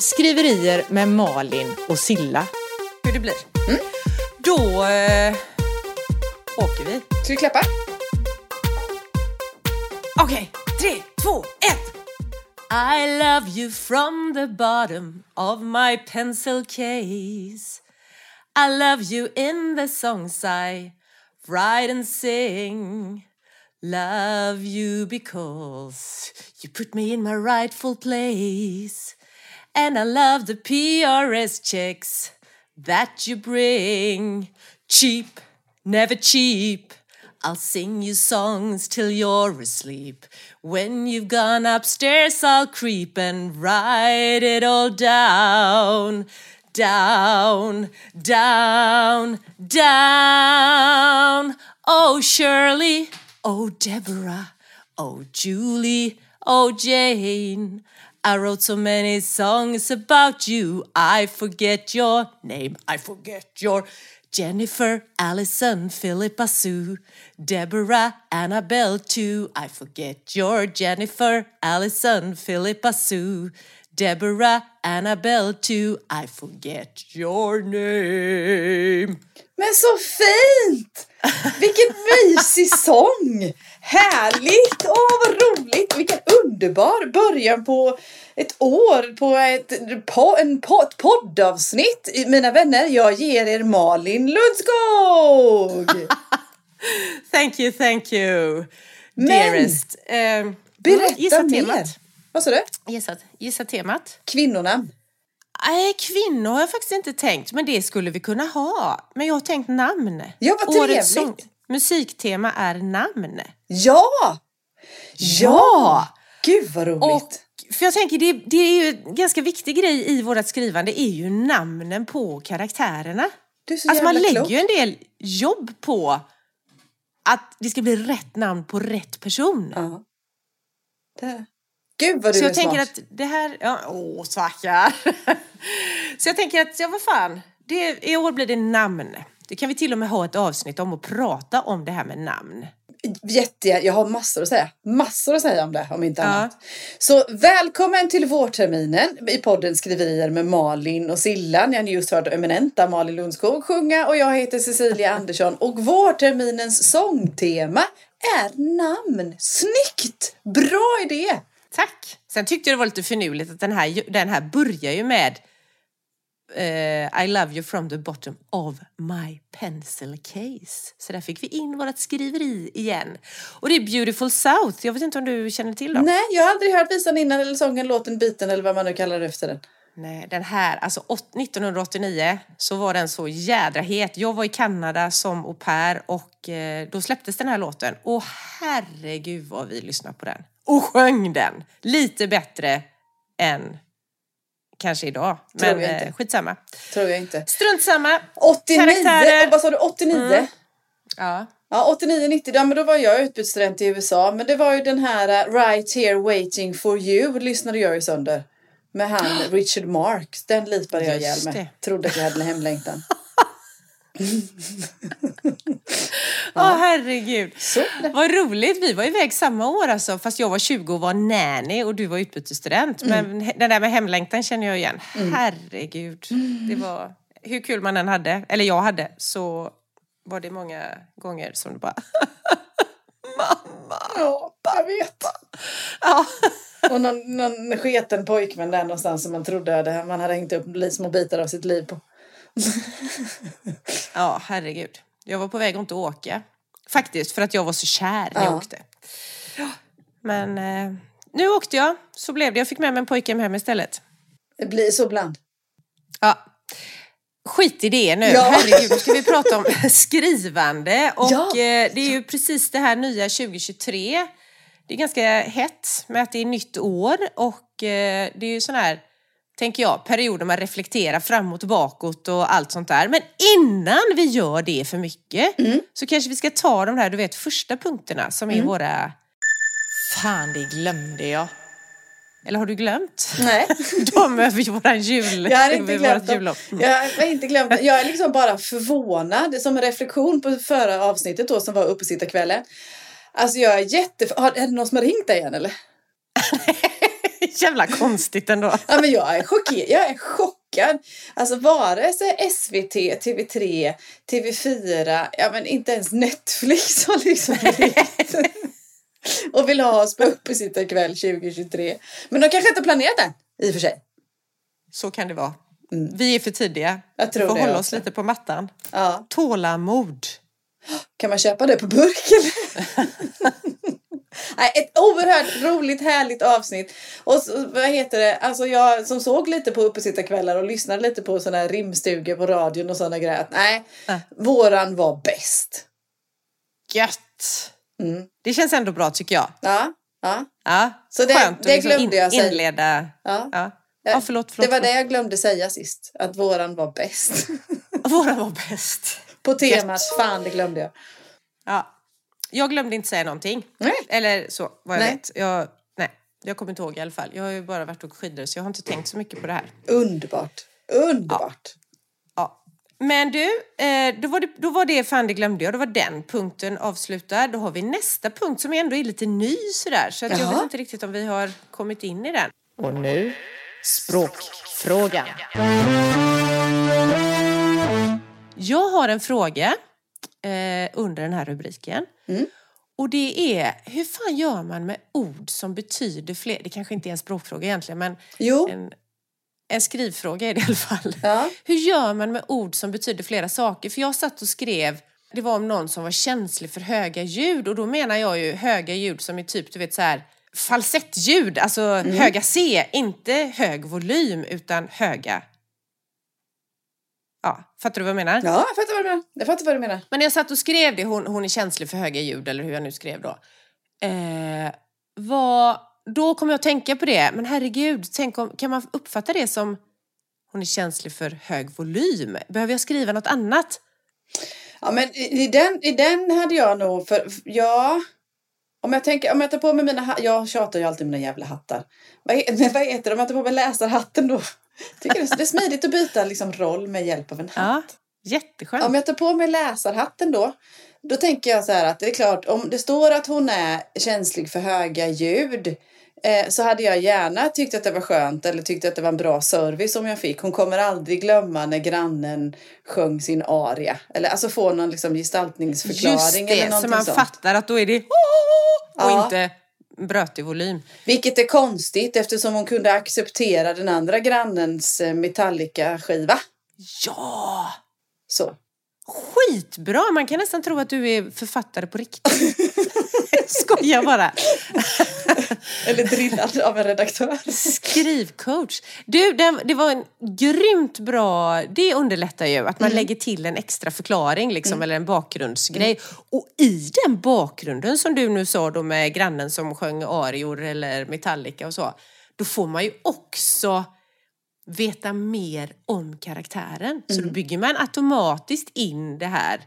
Skriverier med Malin och Silla. Hur det blir. Mm. Då eh, åker vi. Ska vi klappa? Okej, tre, två, ett! I love you from the bottom of my pencil case I love you in the songs I write and sing Love you because you put me in my rightful place And I love the PRS checks that you bring Cheap, never cheap I'll sing you songs till you're asleep. When you've gone upstairs, I'll creep and write it all down. Down, down, down. Oh, Shirley. Oh, Deborah. Oh, Julie. Oh, Jane. I wrote so many songs about you. I forget your name. I forget your Jennifer, Allison, Philippa Sue, Deborah, Annabelle too. I forget your Jennifer, Allison, Philippa Sue, Deborah, Annabelle too. I forget your name. Men så fint! Vilken mysig sång! Härligt! Åh, vad roligt! Vilken underbar början på ett år på ett, på, en, på, ett poddavsnitt. Mina vänner, jag ger er Malin Lundskog! Thank you, thank you, Men, dearest. Eh, Berätta gissa mer! temat. Vad sa du? Gissa, gissa temat. Kvinnornamn. Nej, kvinnor har jag faktiskt inte tänkt, men det skulle vi kunna ha. Men jag har tänkt namn. Ja, vad Årets trevligt. Musiktema är namn. Ja! Ja! Gud vad roligt! Och, för jag tänker, det, det är ju en ganska viktig grej i vårt skrivande, är ju namnen på karaktärerna. du är så Alltså man jävla lägger klok. ju en del jobb på att det ska bli rätt namn på rätt person. Ja. Det. Gud vad du Så är jag tänker smart. att det här, ja, åh stackar. Så jag tänker att, ja vad fan, det, i år blir det namn. Det kan vi till och med ha ett avsnitt om och prata om det här med namn. Jätte, jag har massor att säga. Massor att säga om det, om inte Ja. annat. Så välkommen till vårterminen i podden Skriverier med Malin och Sillan. Jag har just hört eminenta Malin Lundskog sjunga och jag heter Cecilia Andersson och vårterminens sångtema är namn. Snyggt! Bra idé! Tack! Sen tyckte jag det var lite finurligt att den här, den här börjar ju med eh, I love you from the bottom of my pencil case. Så där fick vi in vårt skriveri igen. Och det är Beautiful South. Jag vet inte om du känner till dem? Nej, jag har aldrig hört visan innan eller sången, låten, biten eller vad man nu kallar det efter den. Nej, den här, alltså åt- 1989 så var den så jädra het. Jag var i Kanada som au pair och eh, då släpptes den här låten. Och herregud vad vi lyssnade på den. Och sjöng den. Lite bättre än kanske idag. Tror Men jag inte. eh, skitsamma. Tror jag inte. Strunt samma. 89, Karaktärer. vad sa du? 89? Mm. Ja. Ja, 89-90, ja, men då var jag utbytesstudent i USA. Men det var ju den här uh, Right Here Waiting For You lyssnade jag ju sönder. Med han Richard Marx. Den lipade jag ihjäl med. Trodde att jag hade en hemlängtan. Åh herregud. Så. Vad roligt, vi var iväg samma år alltså. Fast jag var 20 och var nanny och du var utbytesstudent. Mm. Men den där med hemlängtan känner jag igen. Herregud. Det var, hur kul man än hade, eller jag hade, så var det många gånger som det bara Mamma! Ja, jag vet. Ja. Och någon, någon sketen pojkvän där någonstans som man trodde hade, man hade hängt upp små bitar av sitt liv på. ja, herregud. Jag var på väg att inte åka. Faktiskt, för att jag var så kär när jag Ja. åkte. Men eh, nu åkte jag, så blev det. Jag fick med mig en pojke hem istället. Det blir så ibland. Ja. Skit i det nu. Ja. Herregud, nu ska vi prata om skrivande. Och Ja. eh, det är ju precis det här nya 2023. Det är ganska hett med att det är nytt år och eh, det är ju sån här, tänker jag, perioder man reflekterar framåt och bakåt och allt sånt där. Men innan vi gör det för mycket Mm. så kanske vi ska ta de här, du vet, första punkterna som är våra... Fan, det glömde jag. Eller har du glömt? Nej. De över våran jul. Jag har inte glömt dem. Jag har inte glömt. Jag är liksom bara förvånad. Som en reflektion på förra avsnittet då som var uppesittarkvällen. Alltså jag är jätte... Har, är det någon som har ringt dig igen eller? Jävla konstigt ändå. Ja, men jag är chockerad. Jag är chockad. Alltså vare sig SVT, TV3, TV4, ja men inte ens Netflix har liksom och vill ha oss på uppesittarkväll 2023. Men de kanske inte har planerat den i och för sig. Så kan det vara. Vi är för tidiga. Jag tror får det hålla också. oss lite på mattan. Ja. Tålamod. Kan man köpa det på burken? Nej, ett oerhört roligt, härligt avsnitt. Och så, vad heter det? Alltså jag som såg lite på uppesittarkvällar och lyssnade lite på sådana här rimstugor på radion och sådana grejer. Nej, Äh. våran var bäst. Gött! Mm. Det känns ändå bra tycker jag. Ja, ja, Ja, Så det- skönt att det liksom glömde jag säga. inleda. ja. Ja. Ja, förlåt, förlåt. det var det jag glömde säga sist. Att våran var bäst. Våra var bäst. på temat, fan det glömde jag. Ja. Jag glömde inte säga någonting. Nej. Eller så, vad jag Nej. vet. Jag, nej, jag kommer inte ihåg i alla fall. Jag har ju bara varit och skidor så jag har inte tänkt så mycket på det här. Underbart. Underbart. Ja. Men du, eh, då, var det, då var det fan det glömde jag. Då var den punkten avslutad. Då har vi nästa punkt som ändå är lite ny sådär. Så att jag vet inte riktigt om vi har kommit in i den. Och nu språkfrågan. Jag har en fråga eh, under den här rubriken. Mm. Och det är, hur fan gör man med ord som betyder fler... Det kanske inte är en språkfråga egentligen, men en, en skrivfråga är det i alla fall. Ja. Hur gör man med ord som betyder flera saker? För jag satt och skrev, det var om någon som var känslig för höga ljud och då menar jag ju höga ljud som är typ, du vet så här falsettljud, alltså höga C, inte hög volym utan höga. Ja, fattar du vad jag menar? Ja, jag fattar vad du menar. Jag fattar vad du menar. Men när jag satt och skrev det, hon, hon är känslig för höga ljud, eller hur jag nu skrev då. Eh, vad, då kom jag att tänka på det, men herregud, tänk om, kan man uppfatta det som hon är känslig för hög volym? Behöver jag skriva något annat? Ja, men i, i, den, i den hade jag nog, för ja. Om jag, tänker, om jag tar på mig mina jag tjatar ju alltid mina jävla hattar. Vad, vad heter det om jag tar på mig läsarhatten då? Tycker det, är- smidigt att byta liksom, roll med hjälp av en hatt. Ja, jätteskönt. Om jag tar på mig läsarhatten då, då tänker jag så här att det är klart, om det står att hon är känslig för höga ljud eh, så hade jag gärna tyckt att det var skönt eller tyckt att det var en bra service som jag fick. Hon kommer aldrig glömma när grannen sjöng sin aria. Eller alltså få någon liksom gestaltningsförklaring Just eller det, så någonting man sånt. fattar att då är det och Ja. inte brötig volym. Vilket är konstigt eftersom hon kunde acceptera den andra grannens eh, Metallica-skiva. Ja! Så. Skitbra! Man kan nästan tro att du är författare på riktigt. Skojar bara. Eller drillad av en redaktör. Skrivcoach. Du, den, det var en grymt bra... Det underlättar ju att man lägger till en extra förklaring liksom, eller en bakgrundsgrej. Och i den bakgrunden som du nu sa då med grannen som sjöng arior eller Metallica och så. Då får man ju också veta mer om karaktären. Så då bygger man automatiskt in det här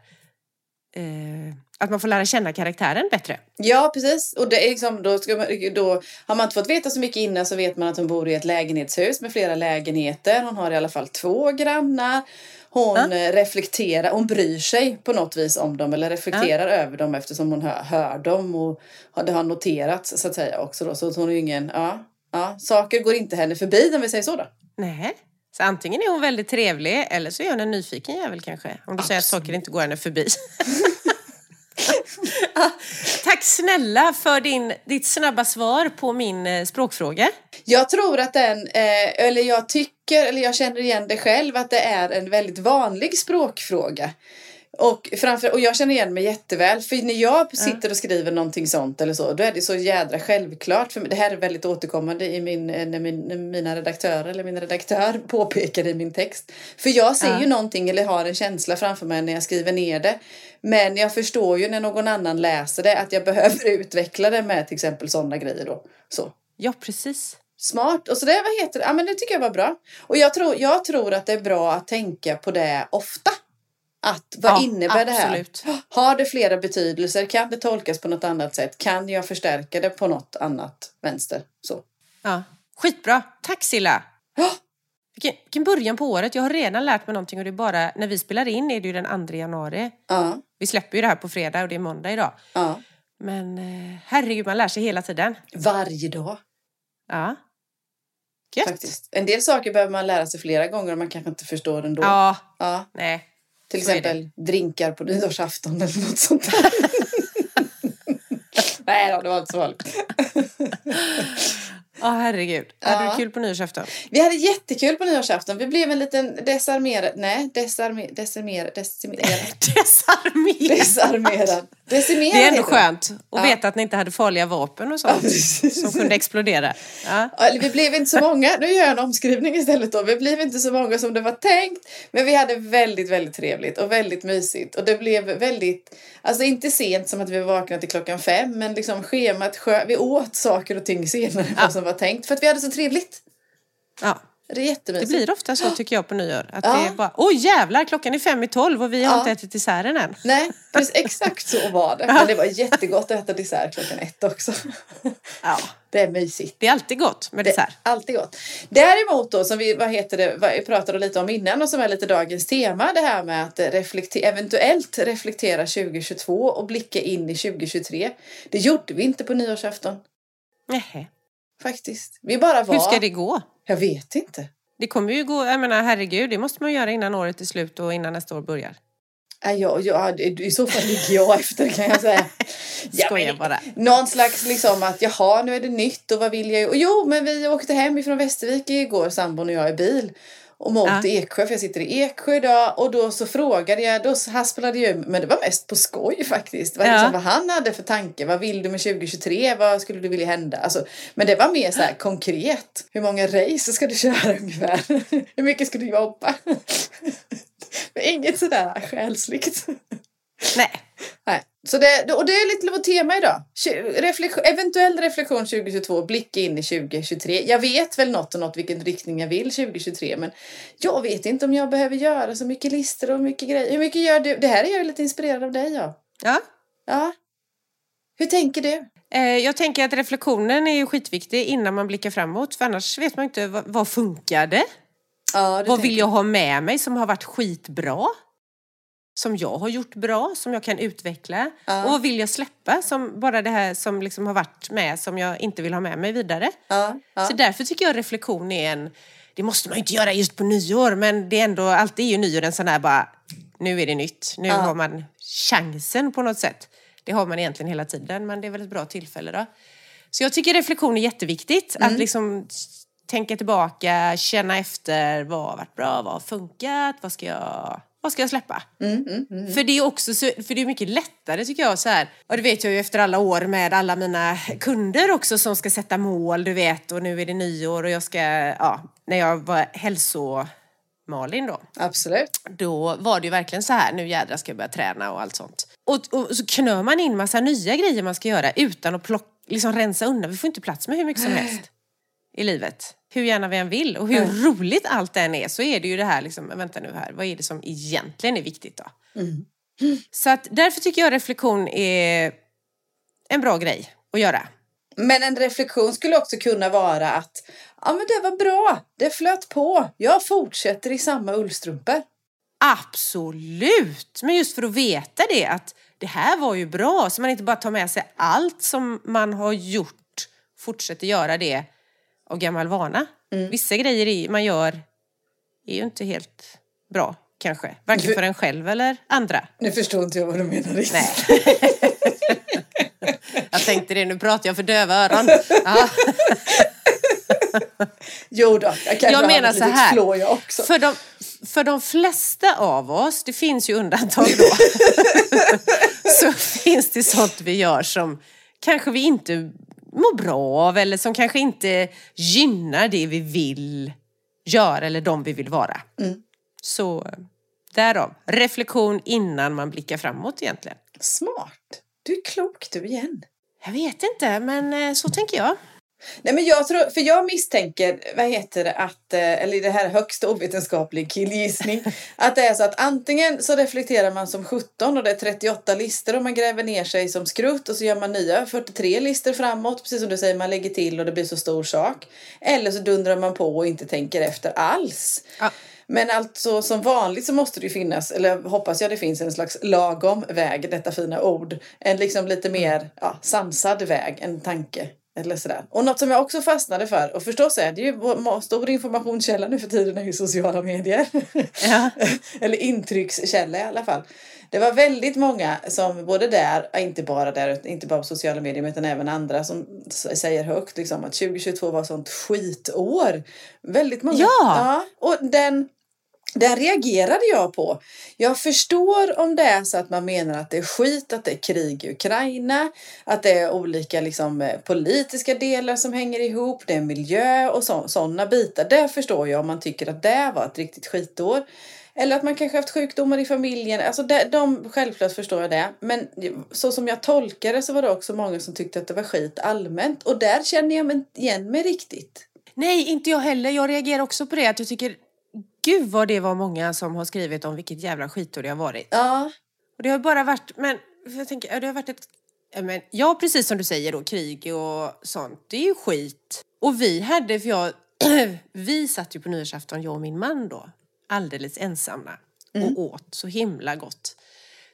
eh, att man får lära känna karaktären bättre. Ja, precis. Och det är liksom, då, ska man, då har man inte fått veta så mycket innan så vet man att hon bor i ett lägenhetshus med flera lägenheter. Hon har i alla fall två grannar. Hon eh, reflekterar, hon bryr sig på något vis om dem eller reflekterar över dem eftersom hon hör, hör dem och har, det har noterats så att säga också då. Så hon är ingen, ja, ja, saker går inte henne förbi om vi säger så då. Nej. Så antingen är hon väldigt trevlig eller så är hon en nyfiken jävel kanske. Om du säger att saker inte går henne förbi. Tack snälla för din, ditt snabba svar på min eh, språkfråga. Jag tror att den, eh, eller jag tycker, eller jag känner igen det själv, att det är en väldigt vanlig språkfråga. Och, framför, och jag känner igen mig jätteväl, för när jag sitter och skriver någonting sånt eller så, då är det så jädra självklart. För. Det här är väldigt återkommande i min, eh, när, min, när mina redaktörer eller min redaktör påpekar i min text. För jag ser Ja. ju någonting eller har en känsla framför mig när jag skriver ner det. Men jag förstår ju när någon annan läser det att jag behöver utveckla det med till exempel sådana grejer då. Så. Ja, precis. Smart. Och så det, vad heter det? Ja, men det tycker jag var bra. Och jag tror, jag tror att det är bra att tänka på det ofta. Att vad Ja, innebär det här? absolut. Har det flera betydelser? Kan det tolkas på något annat sätt? Kan jag förstärka det på något annat vänster? Så. Ja. Skitbra. Tack Silla. Ja. Vilken, vilken början på året. Jag har redan lärt mig någonting och det är bara när vi spelar in är det ju den 2 januari. Ja. Vi släpper ju det här på fredag och det är måndag idag. ja. Men eh, herregud, man lär sig hela tiden. Varje dag. Ja. Gött. Faktiskt. En del saker behöver man lära sig flera gånger och man kanske inte förstår ändå. Ja, Ja, nej. Till så exempel drinkar på nyårsafton eller något sånt där. Nej då, det var inte så farligt. Ja, herregud. Hade Ja. du kul på nyårsafton? Vi hade jättekul på nyårsafton. Vi blev en liten desarmerad... Nej, desarmerad... Desarmerad... Decimerad. Desarmerad. Desarmerad. Decimerad Det är ändå skönt att Ja. veta att ni inte hade farliga vapen och sånt som kunde explodera. Ja. Vi blev inte så många. Nu gör jag en omskrivning istället då. Vi blev inte så många som det var tänkt. Men vi hade väldigt, väldigt trevligt och väldigt mysigt. Och det blev väldigt, alltså inte sent som att vi vaknade till klockan fem. Men liksom schemat, skö- vi åt saker och ting senare Ja. som var tänkt. För att vi hade så trevligt. ja. Det är jättemysigt. Det blir ofta så tycker jag på nyår. Att Ja. det är bara, oj jävlar klockan är fem i tolv och vi har Ja. inte ätit desserten än. Nej, precis, exakt så var det. Men det var jättegott att äta dessert klockan ett också. Ja. Det är mysigt. Det är alltid gott med Det är dessert. alltid gott. Däremot då, som vi vad heter det, pratade lite om innan och som är lite dagens tema, det här med att reflekte- eventuellt reflektera 2022 och blicka in i 2023. Det gjorde vi inte på nyårsafton, Nähä. Faktiskt. Vi bara var... Hur ska det gå? Jag vet inte. Det kommer ju gå, jag menar herregud, det måste man göra innan året är slut och innan nästa år börjar. Jag, jag, I så fall ligger jag efter kan jag säga. Skojar men- bara. Någon slags liksom att jaha nu är det nytt och vad vill jag? Och jo men vi åkte hem ifrån Västervik igår sambon och jag i bil. Och mot Ja. Eksjö för jag sitter i Eksjö idag och då så frågade jag, då hasplade jag men det var mest på skoj faktiskt. Vad, Ja. liksom, vad han hade för tanke, vad vill du med 2023, vad skulle du vilja hända? Alltså, men det var mer så här konkret. Hur många race ska du köra ungefär? Hur mycket ska du jobba? men inget sådär själsligt. Nej, Nej. Så det, och det är lite vårt tema idag. Reflektion, eventuell reflektion 2022, blicka in i 2023. Jag vet väl något och något vilken riktning jag vill 2023 men jag vet inte om jag behöver göra så mycket listor och mycket grejer. Hur mycket gör du? Det här är jag lite inspirerad av dig ja. ja. Ja. Hur tänker du? Eh, Jag tänker att reflektionen är ju skitviktig innan man blickar framåt för annars vet man inte vad, vad funkade? Ja, Vad vill jag ha med mig som har varit skitbra? Som jag har gjort bra, som jag kan utveckla. Ja. Och vad vill jag släppa? Som bara det här som liksom har varit med som jag inte vill ha med mig vidare. Ja, ja. Så därför tycker jag reflektion är en... Det måste man ju inte göra just på nyår men det är ändå, alltid är ju nyår en sån där bara, nu är det nytt. Nu har man chansen på något sätt. Det har man egentligen hela tiden men det är väl ett bra tillfälle då. Så jag tycker reflektion är jätteviktigt. Mm. Att liksom tänka tillbaka, känna efter, vad har varit bra, vad har funkat, vad ska jag, vad ska jag släppa? Mm, För det är också så, för det är mycket lättare tycker jag så här. Och det vet jag ju efter alla år med alla mina kunder också som ska sätta mål, du vet. Och nu är det nyår och jag ska, ja, när jag var hälso-Malin då. Absolut. Då var det ju verkligen så här, nu jädrar ska jag börja träna och allt sånt. Och, och så knör man in massa nya grejer man ska göra utan att plocka, liksom rensa undan. Vi får inte plats med hur mycket som helst i livet. Hur gärna vi än vill. Och hur roligt allt än är så är det ju det här liksom, vänta nu här, vad är det som egentligen är viktigt då? Så att därför tycker jag reflektion är en bra grej att göra. Men en reflektion skulle också kunna vara att ja men det var bra, det flöt på, jag fortsätter i samma ullstrumpor. Absolut! Men just för att veta det att det här var ju bra så man inte bara tar med sig allt som man har gjort, fortsätter göra det av gammal vana. Vissa grejer man gör är ju inte helt bra kanske. Varken Du- för en själv eller andra. Nu förstår inte jag vad du menar riktigt. Nej. jag tänkte det, nu pratar jag för döva öron. Ja. Jo då, jag kan Jag menar så här. flå jag också. För de, för de flesta av oss, det finns ju undantag då, så finns det sånt vi gör som kanske vi inte mår bra av eller som kanske inte gynnar det vi vill göra eller de vi vill vara. Så därav, reflektion innan man blickar framåt egentligen. Smart. Du är klok du igen. Jag vet inte, men eh, så tänker jag. Nej men jag tror, för jag misstänker, vad heter det, att, eh, eller det här är högst ovetenskaplig killgissning, att det är så att antingen så reflekterar man som 17 och det är 38 listor och man gräver ner sig som skrutt och så gör man nya 43 listor framåt, precis som du säger, man lägger till och det blir så stor sak. Eller så dundrar man på och inte tänker efter alls. Ja. Men alltså som vanligt så måste det ju finnas, eller hoppas jag det finns en slags lagom väg, detta fina ord. En liksom lite mer ja, sansad väg, en tanke. Eller sådär. Och något som jag också fastnade för, och förstås är det ju stor informationskälla nu för tiden är ju sociala medier. Ja. Eller intryckskälla i alla fall. Det var väldigt många som både där, inte bara där, inte bara på sociala medier utan även andra som säger högt liksom, att 2022 var sånt skitår. Väldigt många. Ja. ja och den, den reagerade jag på. Jag förstår om det är så att man menar att det är skit, att det är krig i Ukraina, att det är olika liksom, eh, politiska delar som hänger ihop, det är miljö och sådana bitar. Det förstår jag om man tycker att det var ett riktigt skitår. Eller att man kanske haft sjukdomar i familjen. Alltså de, de, självklart förstår jag det. Men så som jag tolkar det så var det också många som tyckte att det var skit allmänt. Och där känner jag mig igen mig riktigt. Nej, inte jag heller. Jag reagerar också på det. Att jag tycker, gud vad det var många som har skrivit om vilket jävla skitår det har varit. Ja, Och det har bara varit, men jag tänker, det har varit ett, men, ja precis som du säger då, krig och sånt, det är ju skit. Och vi hade, för jag, vi satt ju på nyårsafton, jag och min man då, alldeles ensamma och åt så himla gott.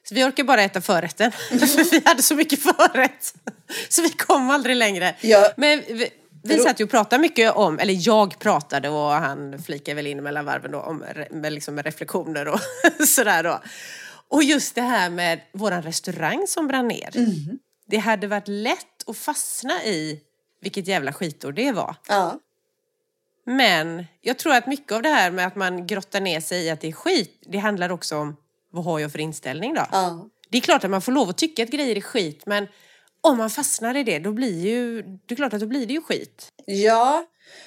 Så vi orkade bara äta förrätten, för vi hade så mycket förrätt. Så vi kom aldrig längre. Ja. Men vi, vi satt ju och pratade mycket om, eller jag pratade och han flikade väl in mellan varven då, om med, liksom med reflektioner och sådär då. Och just det här med våran restaurang som brann ner. Det hade varit lätt att fastna i vilket jävla skitår det var. ja, Men jag tror att mycket av det här med att man grottar ner sig i att det är skit, det handlar också om vad har jag för inställning då? ja. Det är klart att man får lov att tycka att grejer är skit, men om man fastnar i det, då blir ju, det är klart att då blir det ju skit. Ja,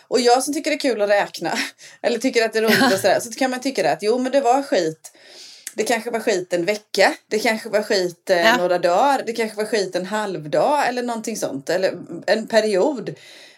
och jag som tycker det är kul att räkna, eller tycker att det är roligt och sådär, så kan man tycka att jo men det var skit. Det kanske var skit en vecka, det kanske var skit eh, Ja. några dagar, det kanske var skit en halvdag eller någonting sånt, eller en period.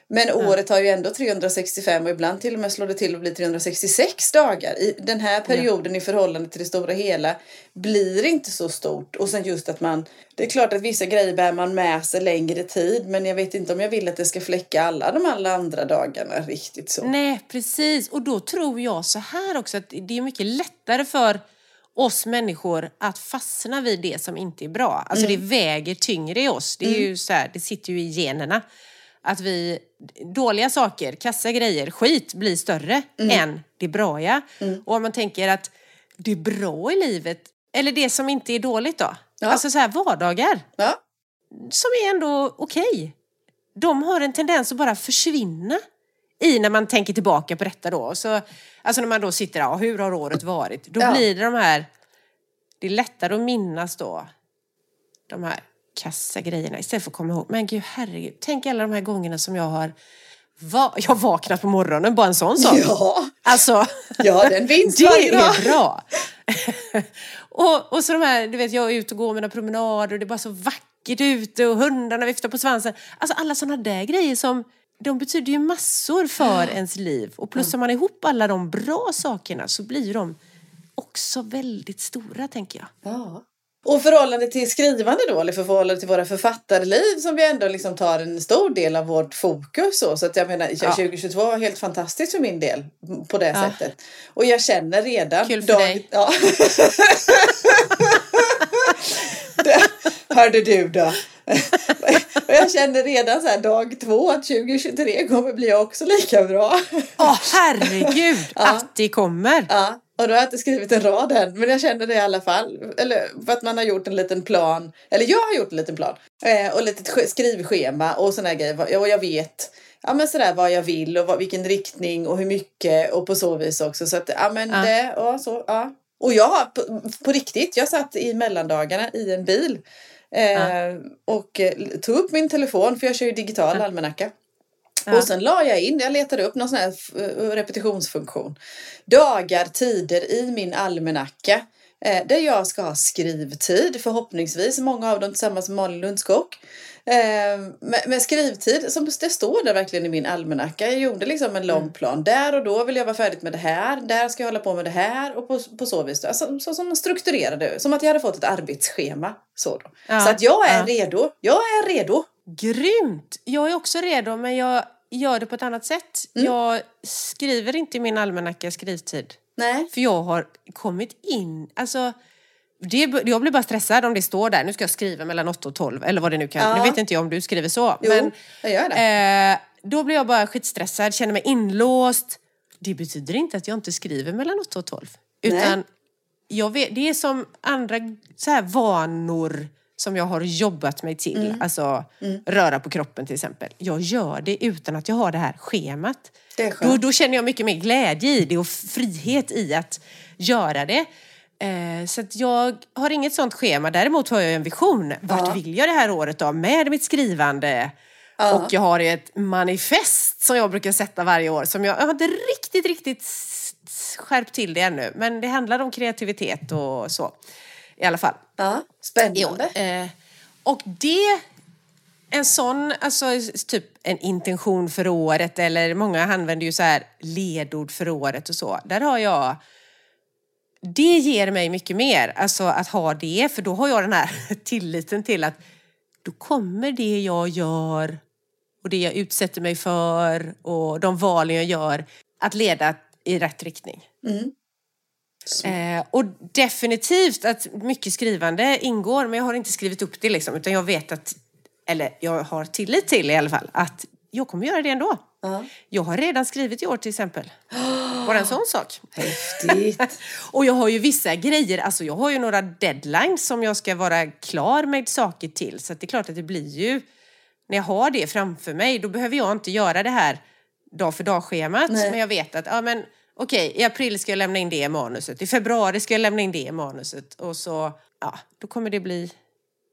Men året har ju ändå 365 och ibland till och med slår det till och blir 366 dagar. I den här perioden i förhållande till det stora hela blir inte så stort. Och sen just att man, det är klart att vissa grejer bär man med sig längre tid men jag vet inte om jag vill att det ska fläcka alla de alla andra dagarna riktigt så. Nej, precis. Och då tror jag så här också att det är mycket lättare för oss människor att fastna vid det som inte är bra. Alltså det väger tyngre i oss. Det är ju så här, det sitter ju i generna. Att vi, dåliga saker, kassa grejer, skit blir större än det braiga. Och om man tänker att det bra i livet, eller det som inte är dåligt då. Ja. Alltså så här vardagar Ja, som är ändå okej. De har en tendens att bara försvinna i när man tänker tillbaka på detta då. Så, alltså när man då sitter där, hur har året varit? Då Ja. blir det de här, det är lättare att minnas då de här kassa grejerna istället för att komma ihåg, men gud herregud, tänk alla de här gångerna som jag har va- jag vaknat på morgonen, bara en sån sak. ja, Alltså, ja den vinst det varje dag. är bra. och, och så de här, du vet jag är ute och går mina promenader och det är bara så vackert ute och hundarna viftar på svansen. Alltså alla sådana där grejer som, de betyder ju massor för ens liv. Och plussar man ihop alla de bra sakerna så blir de också väldigt stora tänker jag. Ja. Och förhållande till skrivande då, eller förhållande till våra författarliv som vi ändå liksom tar en stor del av vårt fokus. Så, så att jag menar, Ja. 2022 var helt fantastiskt för min del på det Ja. sättet. Och jag känner redan... Kul för dig. Ja. Det- Hörde du då? Och jag känner redan så här dag två att 2023 kommer bli också lika bra. Åh herregud att det kommer! Ja, och då har jag inte skrivit en rad än, men jag känner det i alla fall. Eller för att man har gjort en liten plan, eller jag har gjort en liten plan. Eh, och lite sk- skrivschema och sådana grejer. Och jag vet ja, men sådär, vad jag vill och vad, vilken riktning och hur mycket och på så vis också. Så att, ja men Ja. det, ja så, ja. Och jag har på, på riktigt, jag satt i mellandagarna i en bil. Eh, Och eh, tog upp min telefon, för jag kör ju digital almanacka. Ja. Och sen la jag in, jag letade upp någon sån här eh, repetitionsfunktion. Dagar, tider i min almanacka. Eh, där jag ska ha skrivtid, förhoppningsvis. Många av dem tillsammans med Malin Lundskog. Eh, med, med skrivtid, som det står där verkligen i min almanacka. Jag gjorde liksom en lång plan. Där och då vill jag vara färdigt med det här. Där ska jag hålla på med det här. Och på, på så vis. Alltså, så som strukturerade. Som att jag hade fått ett arbetsschema. Så. Ja, så att jag är ja. redo. Jag är redo. Grymt! Jag är också redo men jag gör det på ett annat sätt. Jag skriver inte i min almanacka skrivtid. Nej. För jag har kommit in, alltså det, jag blir bara stressad om det står där, nu ska jag skriva mellan 8 och 12 eller vad det nu kan. Ja. Nu vet inte jag om du skriver så. Jo, men, jag gör det. Eh, då blir jag bara skitstressad, känner mig inlåst. Det betyder inte att jag inte skriver mellan 8 och 12. Utan jag vet, det är som andra så här vanor som jag har jobbat mig till. Mm. Alltså röra på kroppen till exempel. Jag gör det utan att jag har det här schemat. Det. Då, då känner jag mycket mer glädje i det och frihet i att göra det. Eh, så jag har inget sånt schema. Däremot har jag en vision. Vart Ja. vill jag det här året då med mitt skrivande? Ja. Och jag har ett manifest som jag brukar sätta varje år. Som jag, jag har inte riktigt, riktigt skärpt till det ännu. Men det handlar om kreativitet och så. I alla fall. Ja, spännande. Eh, och det, en sån, alltså typ en intention för året eller många använder ju så här ledord för året och så. Där har jag, det ger mig mycket mer, alltså att ha det, för då har jag den här tilliten till att då kommer det jag gör och det jag utsätter mig för och de valen jag gör att leda i rätt riktning. Eh, och definitivt att mycket skrivande ingår, men jag har inte skrivit upp det liksom, utan jag vet att, eller jag har tillit till i alla fall, att jag kommer göra det ändå. Ja. Jag har redan skrivit i år till exempel. Bara en sån sak. Häftigt. Och jag har ju vissa grejer, alltså jag har ju några deadlines som jag ska vara klar med saker till. Så det är klart att det blir ju, när jag har det framför mig, då behöver jag inte göra det här dag för dag-schemat. Men jag vet att, ja men okej, i april ska jag lämna in det manuset, i februari ska jag lämna in det manuset. Och så, ja, då kommer det bli,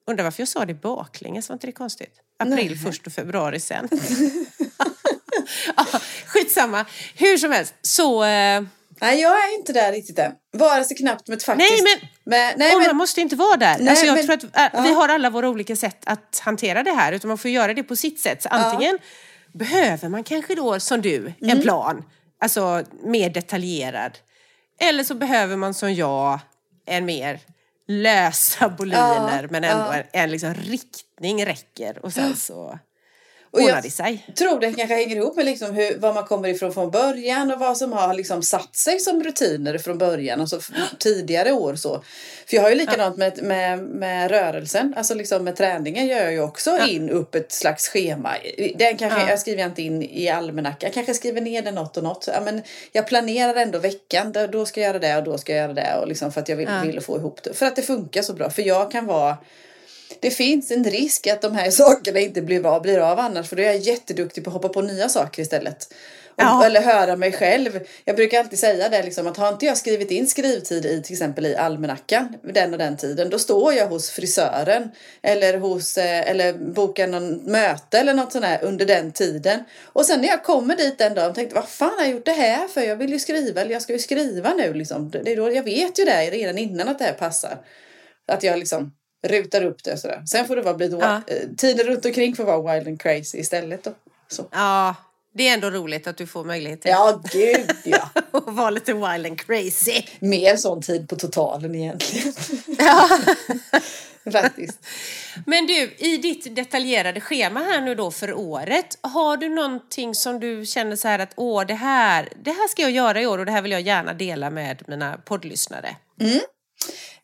undrar varför jag sa det baklänges, var inte det konstigt? April Nej. först och februari sen. ja, skitsamma, hur som helst, så... Eh, Nej, jag är inte där riktigt än. Vare sig knappt med faktiskt. Nej, men- men, nej, men man måste inte vara där. Nej, alltså jag men- tror att äh, ja. vi har alla våra olika sätt att hantera det här. Utan man får göra det på sitt sätt. Så antingen behöver man kanske då, som du, en Mm. plan. Alltså mer detaljerad. Eller så behöver man som jag en mer lösa boliner Ja, men ändå ja. en, en liksom riktning räcker. Och sen så ordnar det sig. tror det kanske hänger ihop med liksom hur, var man kommer ifrån från början och vad som har liksom satt sig som rutiner från början, alltså tidigare år så. För jag har ju likadant med, med, med rörelsen, alltså liksom med träningen gör jag ju också in upp ett slags schema. Den kanske, Ja. jag skriver inte in i almanackan, jag kanske skriver ner det något och något. Ja, men jag planerar ändå veckan, då, då ska jag göra det och då ska jag göra det och liksom för att jag vill, Ja. vill få ihop det. För att det funkar så bra, för jag kan vara det finns en risk att de här sakerna inte blir av, blir av annars för då är jag jätteduktig på att hoppa på nya saker istället. Och, Ja. Eller höra mig själv. Jag brukar alltid säga det liksom, att har inte jag skrivit in skrivtid i till exempel i almanackan den och den tiden då står jag hos frisören eller, hos, eh, eller bokar någon möte eller något sånt här under den tiden. Och sen när jag kommer dit den dagen tänkte vad fan har jag gjort det här för? Jag vill ju skriva eller jag ska ju skriva nu liksom. Det är då, jag vet ju det redan innan att det här passar. Att jag liksom rutar upp det sådär. Sen får det vara bli Ja. eh, tiden runt omkring får vara wild and crazy istället då. Så. Ja, det är ändå roligt att du får möjlighet till Ja, gud ja. att vara lite wild and crazy. Mer sån tid på totalen egentligen. Faktiskt. Men du, i ditt detaljerade schema här nu då för året, har du någonting som du känner så här att åh, det här, det här ska jag göra i år och det här vill jag gärna dela med mina poddlyssnare?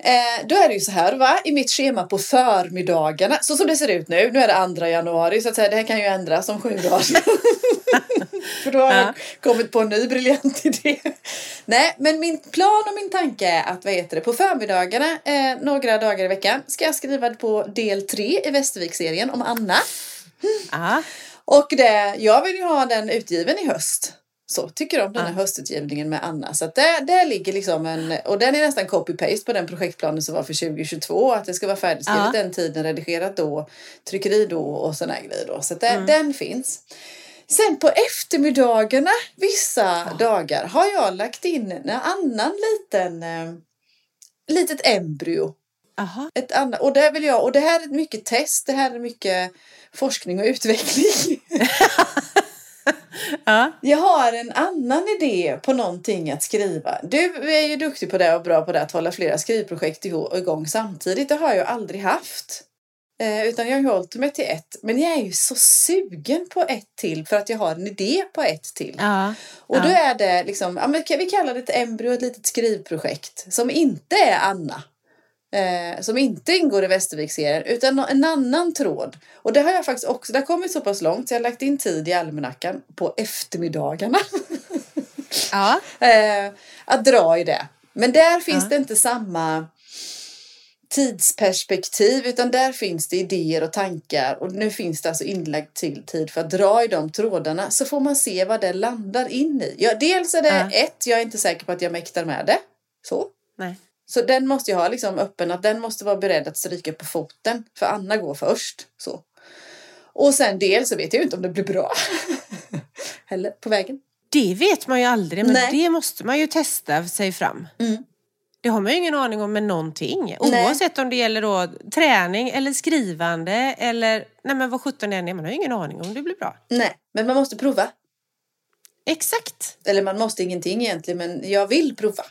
Eh, då är det ju så här va, i mitt schema på förmiddagarna, så som det ser ut nu, nu är det andra januari så att säga, det här kan ju ändras om sju dagar. För då har Ja. jag kommit på en ny briljant idé. Nej, men min plan och min tanke är att vad heter det, på förmiddagarna, eh, några dagar i veckan, ska jag skriva på del tre i Västervik-serien om Anna. Ja, Och det, jag vill ju ha den utgiven i höst. Så tycker om den här Ja. höstutgivningen med Anna. Så att det, det ligger liksom en, och den är nästan copy-paste på den projektplanen som var för 2022. Att det ska vara färdigskrivet Ja. den tiden, redigerat då, tryckeri då och sådana grejer då. Så att det, Mm. den finns. Sen på eftermiddagarna vissa dagar har jag lagt in en annan liten eh, litet embryo aha. ett annat, och det vill jag, och det här är mycket test, det här är mycket forskning och utveckling. Ja, Jag har en annan idé på någonting att skriva. Du är ju duktig på det och bra på det att hålla flera skrivprojekt igång samtidigt. Det har jag aldrig haft. Eh, utan jag har hållit mig till ett. Men jag är ju så sugen på ett till för att jag har en idé på ett till. ja, Och då ja. är det liksom, ja, men vi kallar det ett embryo, ett litet skrivprojekt som inte är Anna. Eh, som inte ingår i Västervik-serien utan nå- en annan tråd. Och det har jag faktiskt också, det har kommit så pass långt så jag har lagt in tid i almanackan på eftermiddagarna. Ja. eh, att dra i det. Men där finns Ja. det inte samma tidsperspektiv utan där finns det idéer och tankar och nu finns det alltså inlagd till tid för att dra i de trådarna så får man se vad det landar in i. Ja, dels är det Ja. ett, jag är inte säker på att jag mäktar med det. Så. Nej. Så den måste jag ha liksom öppen, att den måste vara beredd att stryka på foten. För Anna går först. Så. Och sen dels så vet jag ju inte om det blir bra. Heller på vägen. Det vet man ju aldrig, men Nej. det måste man ju testa sig fram. Mm. Det har man ju ingen aning om med någonting. Nej. Oavsett om det gäller då träning eller skrivande eller nej men vad sjutton det än är. Man har ju ingen aning om det blir bra. Nej, men man måste prova. Exakt. Eller man måste ingenting egentligen, men jag vill prova.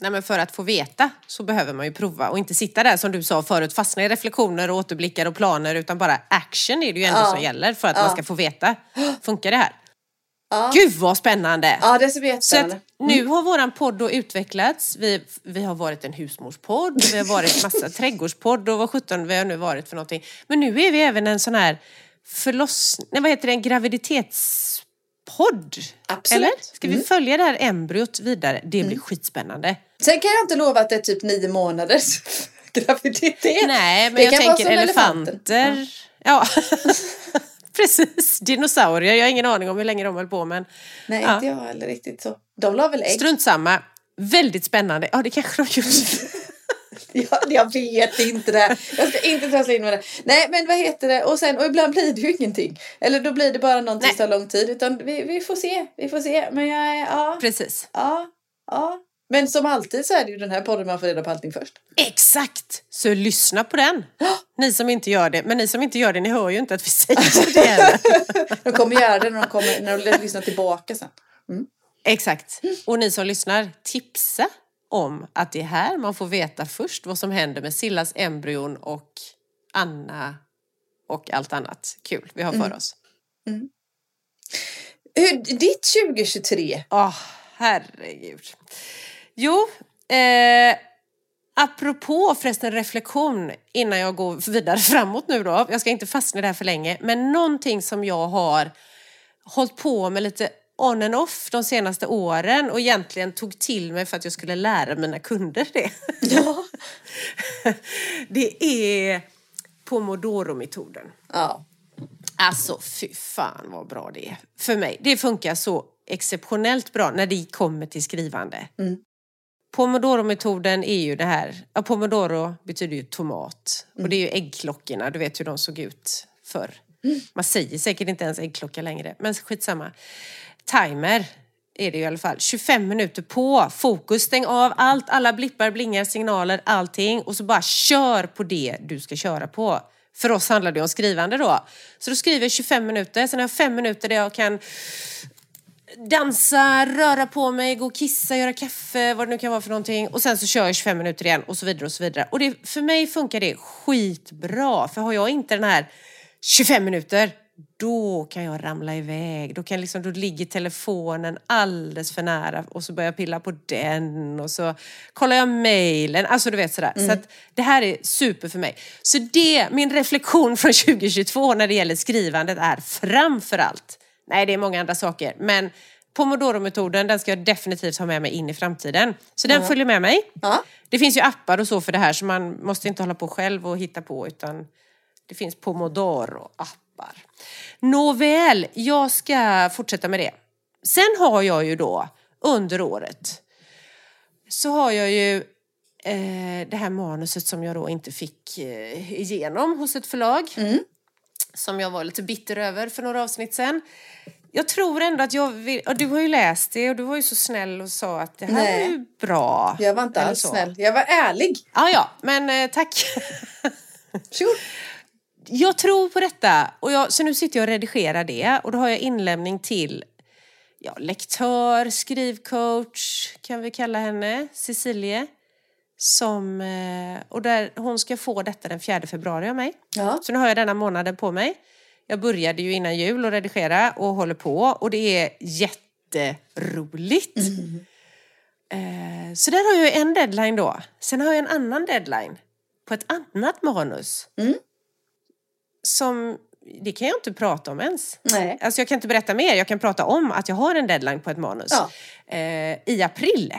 Nej, men för att få veta så behöver man ju prova och inte sitta där som du sa förut, fastna i reflektioner och återblickar och planer utan bara action är det ju ändå Ja. som gäller för att Ja. man ska få veta. Funkar det här? Ja, Gud vad spännande! ja det ska bli Så att jättespännande. nu har våran podd då utvecklats. Vi, vi har varit en husmorspodd, vi har varit massa trädgårdspodd och vad sjutton vi har nu varit för någonting. Men nu är vi även en sån här förlossning, nej vad heter det, en graviditetspodd. Absolut. Eller? Ska vi följa det här embryot vidare? Det blir skitspännande. Sen kan jag inte lova att det är typ nio månaders graviditet. Nej, men Det jag vara tänker elefanter. Ja. Precis, dinosaurier. Jag har ingen aning om hur länge de höll på men Nej, Ja. inte jag heller riktigt så. De la väl ägg? strunt samma. Väldigt spännande. Ja, det kanske de gjorde. Ja, jag vet inte det. Jag ska inte trassla in med det. Nej, men vad heter det? Och, sen, och ibland blir det ju ingenting. Eller då blir det bara någonting som tar lång tid. Utan vi, vi får se. Vi får se. Men jag är, ja, Precis. ja, ja. Men som alltid så är det ju den här podden man får reda på allting först. Exakt! Så lyssna på den. Ni som inte gör det. Men ni som inte gör det, ni hör ju inte att vi säger det. De kommer göra det när de, kommer, när de lyssnar tillbaka sen. Exakt. Och ni som lyssnar, tipsa om att det är här man får veta först vad som händer med Sillas embryon och Anna och allt annat kul vi har för oss. Hur, ditt 2023? Åh, herregud. Jo, eh, apropå förresten reflektion innan jag går vidare framåt nu då. Jag ska inte fastna i det här för länge. Men någonting som jag har hållit på med lite on and off de senaste åren och egentligen tog till mig för att jag skulle lära mina kunder det. Ja. det är Pomodoro-metoden. ja. Alltså fy fan vad bra det är för mig. Det funkar så exceptionellt bra när det kommer till skrivande. Mm. Pomodoro-metoden är ju det här, ja, pomodoro betyder ju tomat och det är ju äggklockorna, du vet hur de såg ut förr. Man säger säkert inte ens äggklocka längre, men skitsamma. Timer är det ju i alla fall. 25 minuter på, fokus, stäng av allt, alla blippar, blingar, signaler, allting och så bara kör på det du ska köra på. För oss handlar det om skrivande då. Så då skriver jag 25 minuter, sen har jag 5 minuter där jag kan dansa, röra på mig, gå och kissa, göra kaffe, vad det nu kan vara för någonting. Och sen så kör jag 25 minuter igen och så vidare och så vidare. Och det, för mig funkar det skitbra. För har jag inte den här 25 minuter, då kan jag ramla iväg. Då, kan liksom, då ligger telefonen alldeles för nära och så börjar jag pilla på den och så kollar jag mejlen. Alltså du vet sådär. Så att det här är super för mig. Så det, min reflektion från 2022 när det gäller skrivandet är framför allt Nej, det är många andra saker. Men Pomodoro-metoden, den ska jag definitivt ha med mig in i framtiden. Så den följer med mig. Ja. Det finns ju appar och så för det här så man måste inte hålla på själv och hitta på utan det finns Pomodoro-appar. Nåväl, jag ska fortsätta med det. Sen har jag ju då under året så har jag ju eh, det här manuset som jag då inte fick eh, igenom hos ett förlag. Som jag var lite bitter över för några avsnitt sen. Jag tror ändå att jag vill, och du har ju läst det och du var ju så snäll och sa att det här Nej. var ju bra. Jag var inte alls snäll. Jag var ärlig. Ja, ja, men eh, tack. Varsågod. jag tror på detta och jag, så nu sitter jag och redigerar det och då har jag inlämning till ja, lektör, skrivcoach kan vi kalla henne, Cecilie. Som, eh, och där, hon ska få detta den 4 februari av mig. Ja. Så nu har jag denna månaden på mig. Jag började ju innan jul att redigera och håller på och det är jätteroligt. Eh, så där har jag en deadline då. Sen har jag en annan deadline på ett annat manus. Mm. Som, det kan jag inte prata om ens. Nej. Alltså jag kan inte berätta mer, jag kan prata om att jag har en deadline på ett manus. Ja. Eh, I april.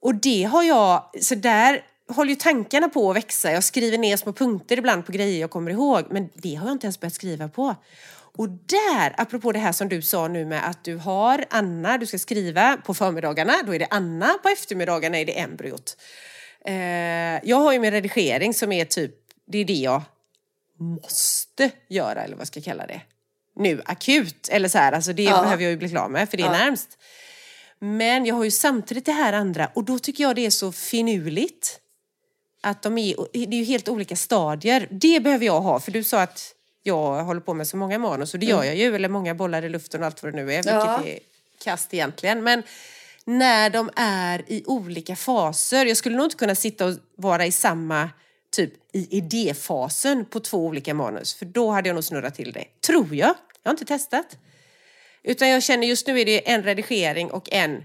Och det har jag, så där håller ju tankarna på att växa. Jag skriver ner små punkter ibland på grejer jag kommer ihåg. Men det har jag inte ens börjat skriva på. Och där, apropå det här som du sa nu med att du har Anna, du ska skriva på förmiddagarna, då är det Anna, på eftermiddagarna är det embryot. Eh, jag har ju min redigering som är typ, det är det jag måste göra eller vad jag ska kalla det. Nu akut, eller så här, alltså det Ja. behöver jag ju bli klar med för det är Ja. närmst. Men jag har ju samtidigt det här andra och då tycker jag det är så finurligt. Att de är, det är ju helt olika stadier. Det behöver jag ha för du sa att jag håller på med så många manus och det gör jag ju. Eller många bollar i luften och allt vad det nu är. Vilket Ja. är kast egentligen. Men när de är i olika faser. Jag skulle nog inte kunna sitta och vara i samma typ i idéfasen på två olika manus. För då hade jag nog snurrat till det. Tror jag. Jag har inte testat. Utan jag känner just nu är det en redigering och en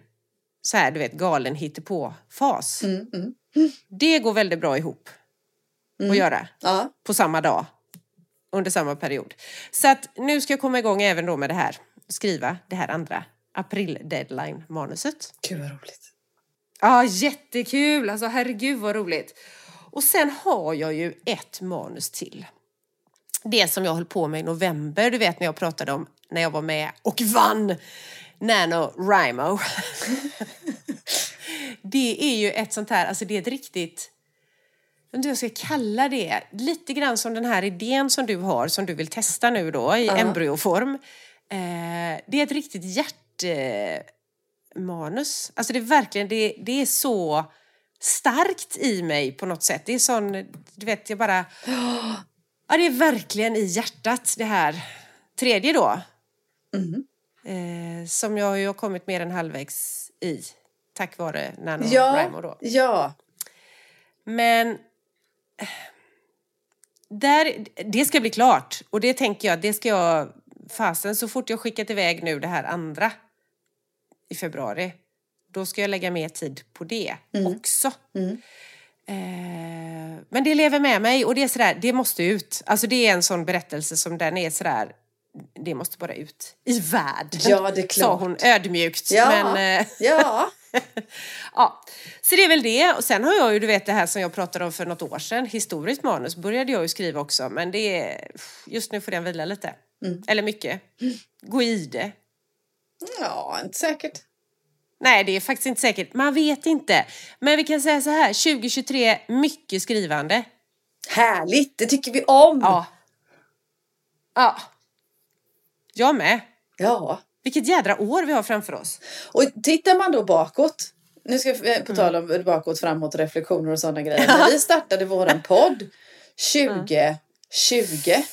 så här, du vet, galen hittepå-fas. Mm, mm. Det går väldigt bra ihop att göra Ja. på samma dag under samma period. Så att nu ska jag komma igång även då med det här, skriva det här andra april-deadline-manuset. Gud vad roligt. Ja, jättekul! Alltså herregud vad roligt. Och sen har jag ju ett manus till. Det som jag höll på med i november, du vet när jag pratade om när jag var med och vann NaNoWriMo. det är ju ett sånt här, alltså det är ett riktigt, jag vet inte vad jag ska kalla det, lite grann som den här idén som du har som du vill testa nu då i Ja. embryoform. Eh, det är ett riktigt hjärtmanus. Alltså det är verkligen, det, det är så starkt i mig på något sätt. Det är sån, du vet, jag bara... Ja, det är verkligen i hjärtat det här tredje då. Mhm. Eh, som jag ju har kommit mer än halvvägs i. Tack vare NaNoWriMo Ja, då. ja. Men där, det ska bli klart. Och det tänker jag, det ska jag fasen så fort jag skickat iväg nu det här andra i februari. Då ska jag lägga mer tid på det också. Mm. Eh, men det lever med mig och det är sådär, det måste ut. Alltså det är en sån berättelse som den är sådär, det måste bara ut i världen. Ja, det är Sa klart. hon ödmjukt. Ja. Men, eh, Ja. Ja, så det är väl det. Och sen har jag ju, du vet det här som jag pratade om för något år sedan, historiskt manus började jag ju skriva också, men det är, just nu får den vila lite. Mm. Eller mycket. Gå i det. ja, inte säkert. Nej, det är faktiskt inte säkert. Man vet inte. Men vi kan säga så här, 2023, mycket skrivande. Härligt, det tycker vi om. Ja. Ja. Jag med. ja. Vilket jädra år vi har framför oss. Och tittar man då bakåt. Nu ska vi Mm. på tal om bakåt, framåt, reflektioner och sådana grejer. När vi startade våran podd 2020.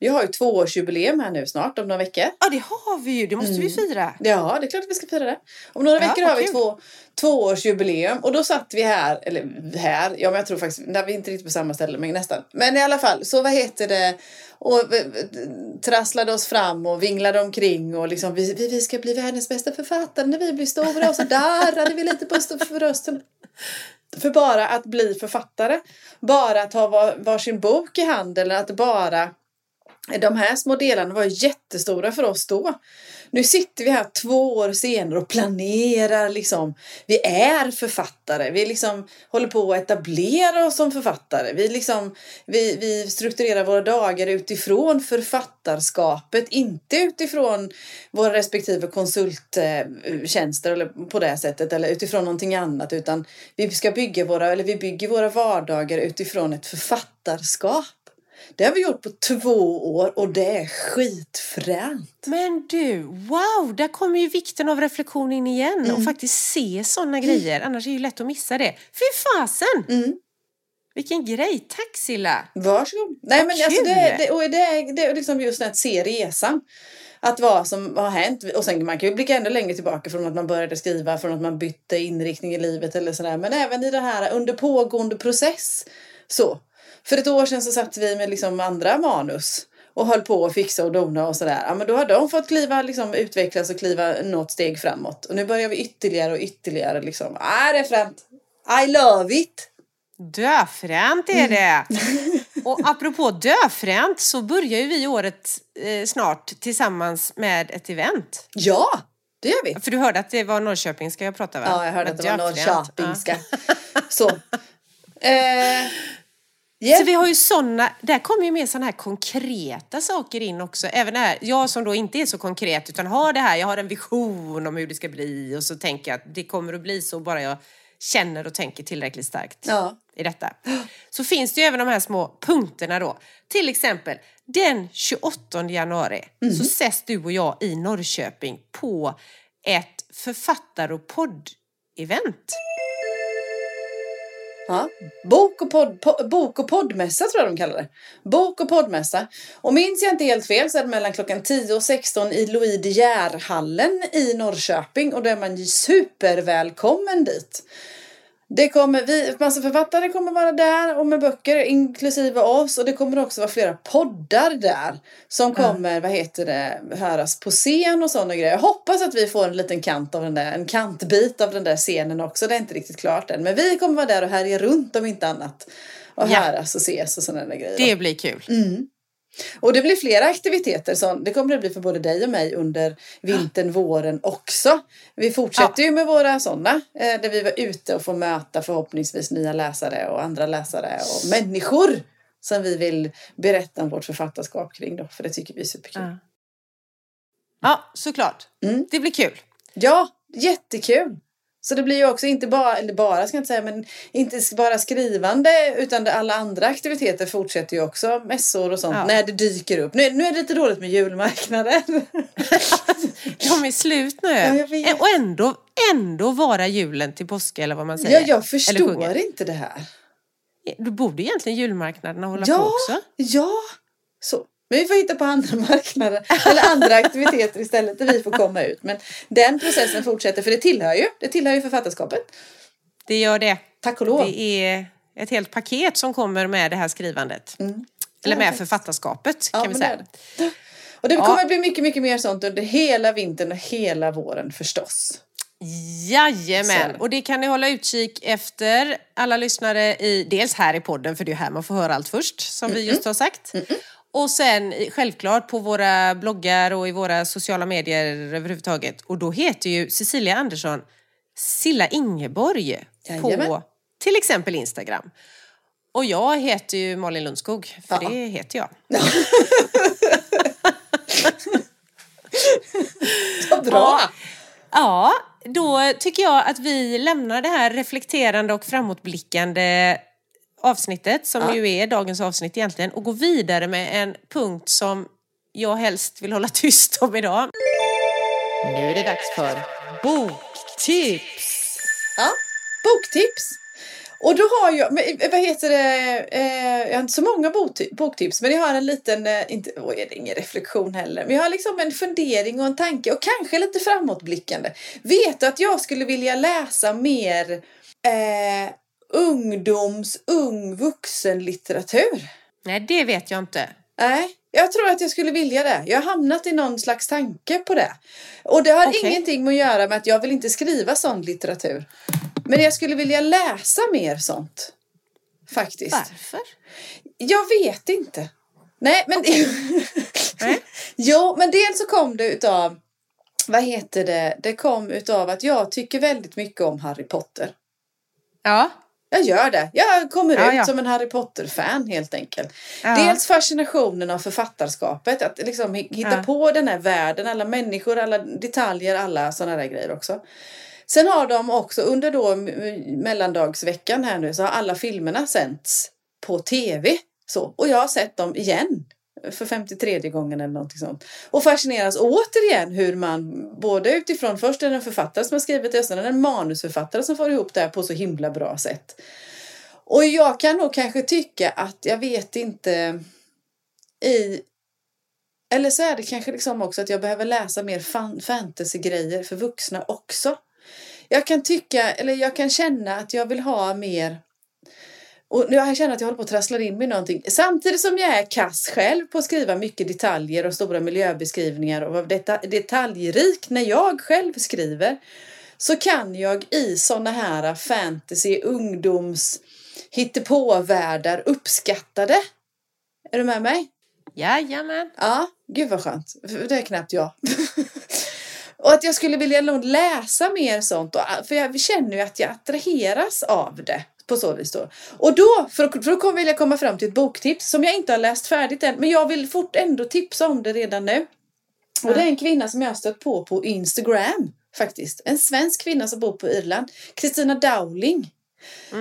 Vi har ju tvåårsjubileum här nu snart om några veckor. Ja, det har vi ju. Det måste vi fira. Ja, det är klart att vi ska fira det. Om några Ja, veckor vad har vi två, tvåårsjubileum och då satt vi här, eller här, ja men jag tror faktiskt, nej, vi är inte riktigt på samma ställe men nästan. Men i alla fall, så vad heter det, och trasslade oss fram och vinglade omkring och liksom vi, vi, ska bli världens bästa författare när vi blir stora och så darrade vi lite på rösten. För bara att bli författare, bara att ha var, varsin bok i hand eller att bara de här små delarna var jättestora för oss då. Nu sitter vi här två år senare och planerar liksom. Vi är författare. Vi liksom håller på att etablera oss som författare. Vi, liksom, vi, vi strukturerar våra dagar utifrån författarskapet. Inte utifrån våra respektive konsulttjänster eller på det sättet. Eller utifrån någonting annat. Utan vi ska bygga våra, eller vi bygger våra vardagar utifrån ett författarskap. Det har vi gjort på två år och det är skitfränt. Men du, wow! Där kommer ju vikten av reflektion in igen Mm. och faktiskt se sådana grejer. Annars är det ju lätt att missa det. Fy fasen! Mm. Vilken grej! Tack Silla! Varsågod. Nej, men alltså kul! det, det, och det, det är liksom just att se resan. Att vad som har hänt. Och sen man kan ju blicka ännu längre tillbaka från att man började skriva, från att man bytte inriktning i livet eller sådär. Men även i det här under pågående process. Så. För ett år sedan så satt vi med liksom andra manus. och höll på att fixa och dona och sådär. Ja, men då har de fått kliva, liksom, utvecklas och kliva något steg framåt. Och nu börjar vi ytterligare och ytterligare liksom. Ah, det är främt. I love it! Döfränt är det! Och apropå döfränt så börjar ju vi året eh, snart tillsammans med ett event. Ja, det gör vi. För du hörde att det var Norrköpingska jag pratade va? Ja, jag hörde Med att det var. Norrköpingska. Så. Eh, Ja. Yeah. Så vi har ju sådana, där kommer ju mer sådana här konkreta saker in också. Även här, jag som då inte är så konkret utan har det här, jag har en vision om hur det ska bli och så tänker jag att det kommer att bli så bara jag känner och tänker tillräckligt starkt Ja. i detta. Så finns det ju även de här små punkterna då. Till exempel den 28 januari Mm. så ses du och jag i Norrköping på ett författar och podd-event. Ja. Bok, och podd, po, bok och poddmässa tror jag de kallar det. Bok och poddmässa. Och minns jag inte helt fel så är det mellan klockan 10 och 16 i Louis De Geer-hallen i Norrköping. Och då är man ju supervälkommen dit. Det kommer vi, massa författare kommer vara där och med böcker inklusive oss och det kommer också vara flera poddar där som kommer, vad heter det, höras på scen och sådana grejer. Jag hoppas att vi får en liten kant av den där, en kantbit av den där scenen också. Det är inte riktigt klart än. Men vi kommer vara där och härja runt om inte annat. Och Ja. höras och ses och sådana där grejer. Det blir kul. Mm. Och det blir flera aktiviteter. Så det kommer det bli för både dig och mig under vintern, våren också. Vi fortsätter ju med våra sådana. Eh, där vi var ute och får möta förhoppningsvis nya läsare och andra läsare och människor. Som vi vill berätta om vårt författarskap kring då. För det tycker vi är superkul. Ja, ja såklart. Mm. Det blir kul. Ja, jättekul! Så det blir ju också inte bara, eller bara ska jag inte säga, men inte bara skrivande utan alla andra aktiviteter fortsätter ju också. Mässor och sånt Ja. när det dyker upp. Nu, är- nu är det lite dåligt med julmarknaden. De är slut nu. Ja. Och ändå, ändå vara julen till påska eller vad man säger. ja, jag förstår inte det här. Då borde egentligen julmarknaderna hålla på Ja, också. ja. Så. Men vi får hitta på andra marknader eller andra aktiviteter istället där vi får komma ut. Men den processen fortsätter för det tillhör ju, det tillhör ju författarskapet. Det gör det. Tack och lov. Det är ett helt paket som kommer med det här skrivandet. Mm. Eller Ja, med faktiskt. författarskapet Ja, kan vi men det säga. det. Och det Ja. kommer bli mycket, mycket mer sånt under hela vintern och hela våren förstås. Jajamän! Och det kan ni hålla utkik efter alla lyssnare i, dels här i podden för det är här man får höra allt först som vi just har sagt. Och sen självklart på våra bloggar och i våra sociala medier överhuvudtaget. Och då heter ju Cecilia Andersson Silla Ingeborg Jajamän. på till exempel Instagram. Och jag heter ju Malin Lundskog, för Ja. det heter jag. Vad bra! Ja, då tycker jag att vi lämnar det här reflekterande och framåtblickande avsnittet som Ja. ju är dagens avsnitt egentligen och går vidare med en punkt som jag helst vill hålla tyst om idag. Nu är det dags för boktips! Ja, boktips. Och då har jag, eh, vad heter det, eh, jag har inte så många bokti- boktips men jag har en liten, eh, inte, oj det är ingen reflektion heller, men jag har liksom en fundering och en tanke och kanske lite framåtblickande. Vet du att jag skulle vilja läsa mer eh, ungdoms, ung vuxenlitteratur? Nej, det vet jag inte. Nej, jag tror att jag skulle vilja det. Jag har hamnat i någon slags tanke på det. Och det har Okej. ingenting med att göra med att jag vill inte skriva sån litteratur. Men jag skulle vilja läsa mer sånt. Faktiskt. Varför? Jag vet inte. Nej, men... Nej. jo, men dels så kom det utav... Vad heter det? Det kom utav att jag tycker väldigt mycket om Harry Potter. Ja. Jag gör det. Jag kommer Ja, ut ja. som en Harry Potter-fan helt enkelt. Ja. Dels fascinationen av författarskapet. Att liksom hi- hitta på den här världen, alla människor, alla detaljer, alla sådana där grejer också. Sen har de också under då mellandagsveckan här nu så har alla filmerna sänts på tv. Så. Och jag har sett dem igen. För 53 gången eller någonting sånt. Och fascineras återigen hur man både utifrån först är det en författare som har skrivit det och sen är det en manusförfattare som får ihop det här på så himla bra sätt. Och jag kan nog kanske tycka att jag vet inte i eller så är det kanske liksom också att jag behöver läsa mer fan, fantasygrejer för vuxna också. Jag kan tycka, eller jag kan känna att jag vill ha mer och nu jag känner att jag håller på att trassla in mig i någonting. Samtidigt som jag är kass själv på att skriva mycket detaljer och stora miljöbeskrivningar och vara deta detaljrik när jag själv skriver. Så kan jag i såna här fantasy, ungdoms, hittepåvärldar uppskatta det. Är du med mig? Jajamän. Ja, gud vad skönt. Det är knappt jag. och att jag skulle vilja läsa mer sånt. För jag känner ju att jag attraheras av det. På så vis då. Och då, för, att- för då kommer- vill jag komma fram till ett boktips som jag inte har läst färdigt än. Men jag vill fort ändå tipsa om det redan nu. Och det är en kvinna som jag har stött på på Instagram. Faktiskt. En svensk kvinna som bor på Irland. Kristina Dowling.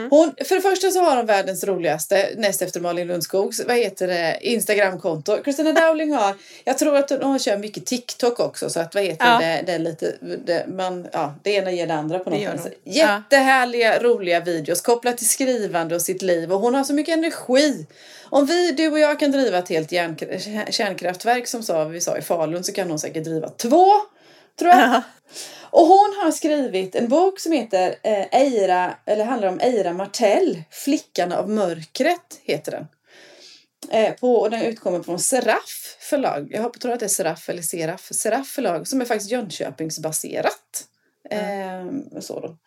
Hon, för det första så har hon världens roligaste, näst efter Malin Lundskogs, vad heter det, Instagramkonto. Kristina Dowling har, jag tror att hon, hon kör mycket TikTok också så att vad heter Ja. det, det är lite, det, man, ja, det ena ger det andra på något hon. Jättehärliga, roliga videos kopplat till skrivande och sitt liv och hon har så mycket energi. Om vi, du och jag kan driva ett helt järn, kärnkraftverk som sa, vi sa i Falun så kan hon säkert driva två, tror jag. Och hon har skrivit en bok som heter eh, Eira, eller handlar om Eira Martell, Flickan av mörkret heter den. Eh, på, och den utkommer från Seraf förlag. Jag tror att det är Seraf eller Seraf. Seraf förlag som är faktiskt Jönköpingsbaserat. Eh, så då.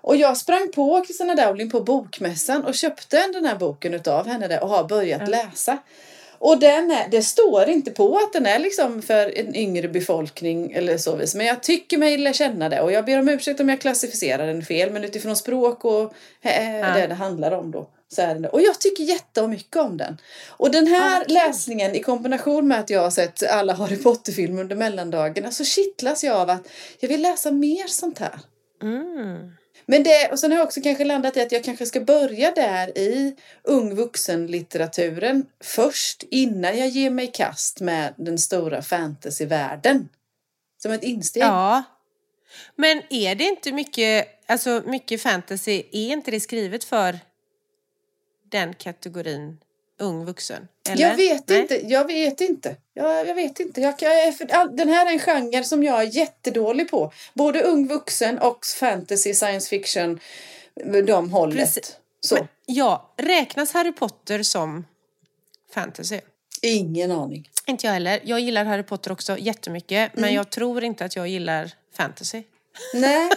Och jag sprang på Kristina Dowling på bokmässan och köpte den här boken utav henne och har börjat läsa. Och den är, det står inte på att den är liksom för en yngre befolkning eller så vis. Men jag tycker mig vilja känna det. Och jag ber om ursäkt om jag klassificerar den fel. Men utifrån språk och eh, Ja. det det handlar om då. Så är det. Och jag tycker jättemycket om den. Och den här kul. läsningen i kombination med att jag har sett alla Harry Potter-filmer under mellandagarna så kittlas jag av att jag vill läsa mer sånt här. Mm. Men det, och sen har jag också kanske landat i att jag kanske ska börja där i ung vuxenlitteraturen först innan jag ger mig i kast med den stora fantasyvärlden. Som ett insteg. Ja. Men är det inte mycket, alltså mycket fantasy, är inte det skrivet för den kategorin ung vuxen? Eller? Jag vet Nej? inte, jag vet inte. Jag, jag vet inte. Jag, jag, är för- all- den här är en genre som jag är jättedålig på. Både ung vuxen och fantasy, science fiction, de hållet. Precis. Så, Men, ja, räknas Harry Potter som fantasy? ingen aning. Inte jag heller. Jag gillar Harry Potter också jättemycket, men jag tror inte att jag gillar fantasy. Nej,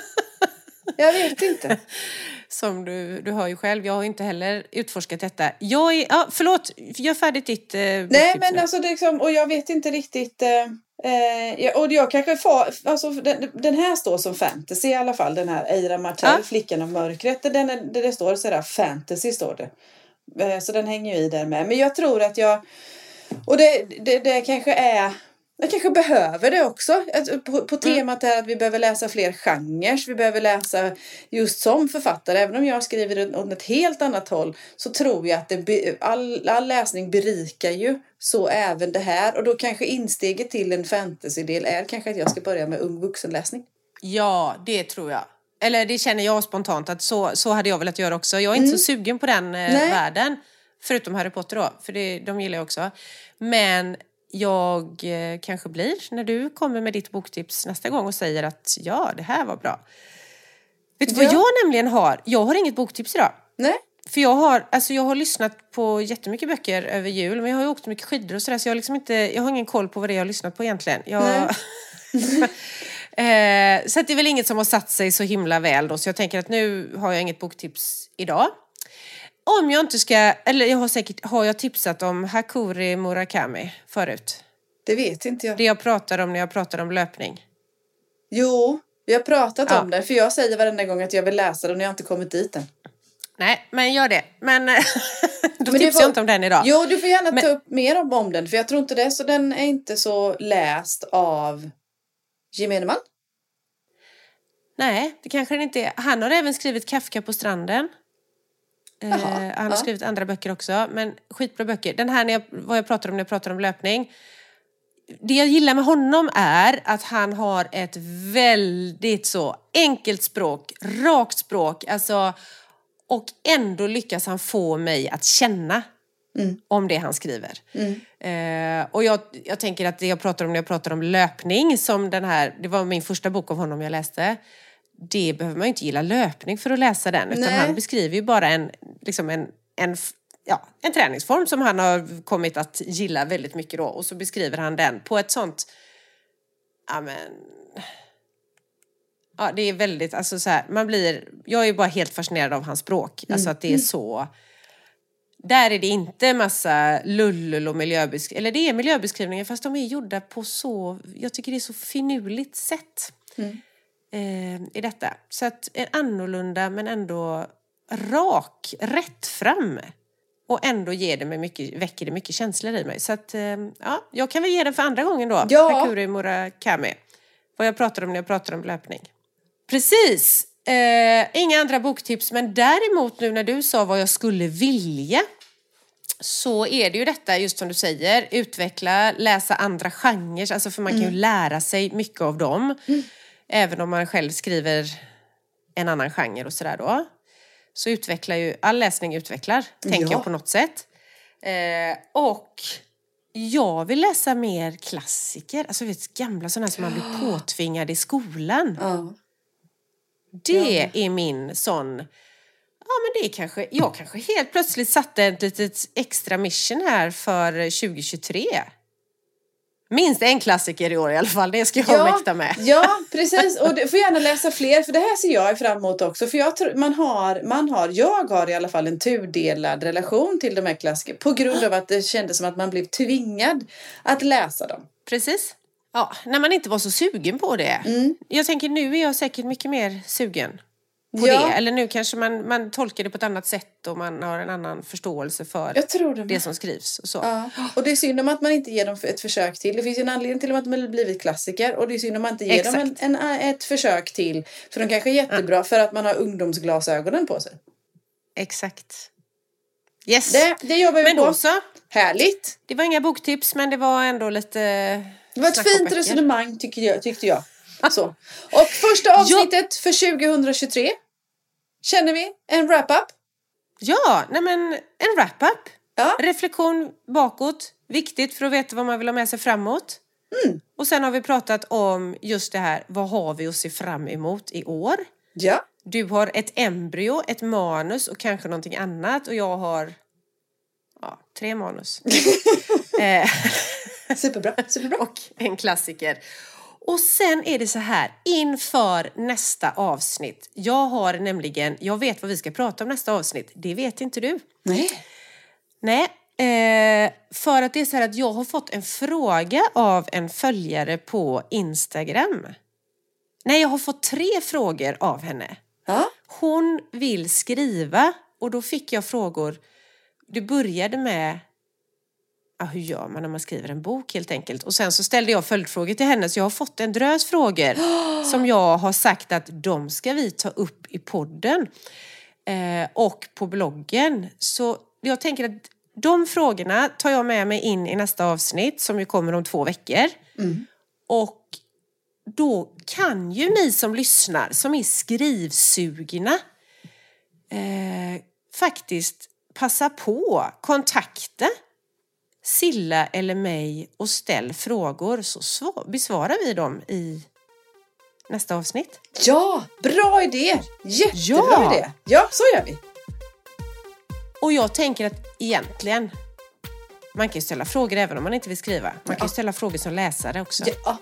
jag vet inte. Som du, du hör ju själv, jag har inte heller utforskat detta. Jag är, ja, förlåt, gör färdigt ditt eh, Nej, men nu. alltså det liksom, och jag vet inte riktigt. Eh, eh, och jag kanske får, alltså den, den här står som fantasy i alla fall. Den här Eira Martell, Ja. Flickan av mörkret. Den det, det står sådär fantasy står det. Eh, så den hänger ju i där med. Men jag tror att jag, och det, det, det kanske är jag kanske behöver det också. På, på temat är att vi behöver läsa fler genrer. Vi behöver läsa just som författare. Även om jag skriver åt ett helt annat håll så tror jag att det, all, all läsning berikar ju. Så även det här. Och då kanske insteget till en fantasy-del är kanske att jag ska börja med ung vuxenläsning. Ja, det tror jag. Eller det känner jag spontant att så, så hade jag velat göra också. Jag är inte så sugen på den eh, världen. Förutom Harry Potter då, för det, de gillar jag också. Men jag eh, kanske blir, när du kommer med ditt boktips nästa gång och säger att ja, det här var bra. Vet du vad Ja. jag nämligen har? Jag har inget boktips idag. Nej? För jag har, alltså jag har lyssnat på jättemycket böcker över jul, men jag har ju åkt mycket skidor och sådär, så jag har liksom inte, jag har ingen koll på vad det är jag har lyssnat på egentligen. Jag, eh, så det är väl inget som har satt sig så himla väl då, så jag tänker att nu har jag inget boktips idag. Om jag inte ska, eller jag har säkert, har jag tipsat om Hakuri Murakami förut? Det vet inte jag. Det jag pratar om när jag pratar om löpning. Jo, vi har pratat Ja. om det. För jag säger varenda gång att jag vill läsa den och jag har inte kommit dit än. Nej, men gör det. Men då Men tipsar var- jag inte om den idag. Jo, du får gärna Men- ta upp mer om, om den. För jag tror inte det. Så den är inte så läst av gemene man. Nej, det kanske den inte är. Han har även skrivit Kafka på stranden. Eh, han har ja. skrivit andra böcker också, men skitbra böcker. Den här, när jag, vad jag pratar om när jag pratar om löpning. Det jag gillar med honom är att han har ett väldigt så enkelt språk, rakt språk, alltså, och ändå lyckas han få mig att känna om det han skriver. Eh, och jag, jag tänker att det jag pratar om när jag pratar om löpning, som den här, det var min första bok av honom jag läste. Det behöver man ju inte gilla löpning för att läsa den, utan Nej. han beskriver ju bara en, liksom en, en, ja, en träningsform som han har kommit att gilla väldigt mycket då. Och så beskriver han den på ett sånt, ja men, ja det är väldigt, alltså så här, man blir, jag är bara helt fascinerad av hans språk. Alltså att det är så, där är det inte massa lullul och miljöbeskrivningar, eller det är miljöbeskrivningar fast de är gjorda på så, jag tycker det är så finurligt sätt eh, i detta. Så att en annorlunda men ändå rak, rätt fram. Och ändå ger det mig mycket, väcker det mycket känslor i mig. Så att, eh, ja, jag kan väl ge den för andra gången då. Ja. Hakuri Murakami. Vad jag pratar om när jag pratar om löpning. Precis. Eh, inga andra boktips, men däremot nu när du sa vad jag skulle vilja så är det ju detta, just som du säger, utveckla, läsa andra genrer, alltså för man kan ju lära sig mycket av dem. Även om man själv skriver en annan genre och sådär då. Så utvecklar ju, all läsning utvecklar, tänker Ja. jag på något sätt. Eh, och jag vill läsa mer klassiker, alltså vet, gamla sådana som man blir påtvingad i skolan. Ja. Det är min sån... Ja men det är kanske, jag kanske helt plötsligt satte ett litet extra mission här för 2023. Minst en klassiker i år i alla fall, det ska jag mäkta med. Ja, precis. Och du får gärna läsa fler, för det här ser jag fram emot också. För jag tror, man har, man har, jag har i alla fall en tudelad relation till de här klassikerna. På grund av att det kändes som att man blev tvingad att läsa dem. Precis. Ja, när man inte var så sugen på det. Jag tänker nu är jag säkert mycket mer sugen på Ja. det. Eller nu kanske man, man tolkar det på ett annat sätt och man har en annan förståelse för det. det som skrivs. Och så. Ja. Och det är synd om att man inte ger dem ett försök till. Det finns ju en anledning till att de har blivit klassiker. Och det är synd om man inte ger dem en, Exakt. en, ett försök till. För de kanske är jättebra för att man har ungdomsglasögonen på sig. Exakt. Yes. Det, det jobbar vi Men på. då så. Härligt! Det var inga boktips men det var ändå lite... Det var ett fint resonemang tycker jag, tyckte jag. Så. Och första avsnittet för 2023 känner vi en wrap-up. Ja, nej men en wrap-up. Ja. Reflektion bakåt. Viktigt för att veta vad man vill ha med sig framåt. Mm. Och sen har vi pratat om just det här, vad har vi att se fram emot i år? Ja. Du har ett embryo, ett manus och kanske någonting annat och jag har ja, tre manus. eh, Superbra. Superbra. och en klassiker. Och sen är det så här, inför nästa avsnitt. Jag har nämligen, jag vet vad vi ska prata om nästa avsnitt. Det vet inte du. Nej. Nej, eh, för att det är så här att jag har fått en fråga av en följare på Instagram. Nej, jag har fått tre frågor av henne. Ja. Hon vill skriva och då fick jag frågor. Det började med ja, hur gör man när man skriver en bok helt enkelt. Och sen så ställde jag följdfrågor till henne så jag har fått en drös frågor som jag har sagt att de ska vi ta upp i podden eh, och på bloggen. Så jag tänker att de frågorna tar jag med mig in i nästa avsnitt som ju kommer om två veckor. Och då kan ju ni som lyssnar, som är skrivsugna, eh, faktiskt passa på, kontakta Silla eller mig och ställ frågor så sva- besvarar vi dem i nästa avsnitt. Ja, bra idé! Jättebra Ja. idé. Ja, så gör vi. Och jag tänker att egentligen, man kan ju ställa frågor även om man inte vill skriva. Man kan ju ställa frågor som läsare också. Ja.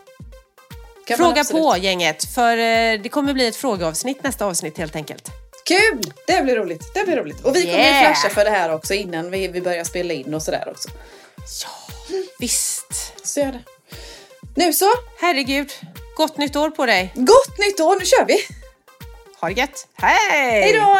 Fråga på gänget, för eh, det kommer bli ett frågeavsnitt nästa avsnitt helt enkelt. Kul! Det blir roligt. Det blir roligt. Och vi kommer Yeah. flasha för det här också innan vi, vi börjar spela in och sådär också. Ja, visst. Så gör det. Nu så. Herregud, gott nytt år på dig. Gott nytt år, nu kör vi! Ha det gött. Hej! Hej då!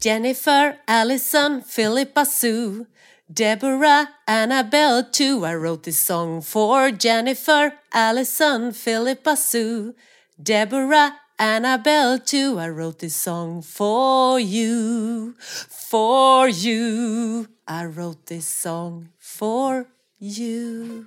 Jennifer, Allison, Philippa Sue, Deborah, Annabelle too. I wrote this song for Jennifer, Allison, Philippa Sue, Deborah, Annabelle too. I wrote this song for you, for you. I wrote this song for you.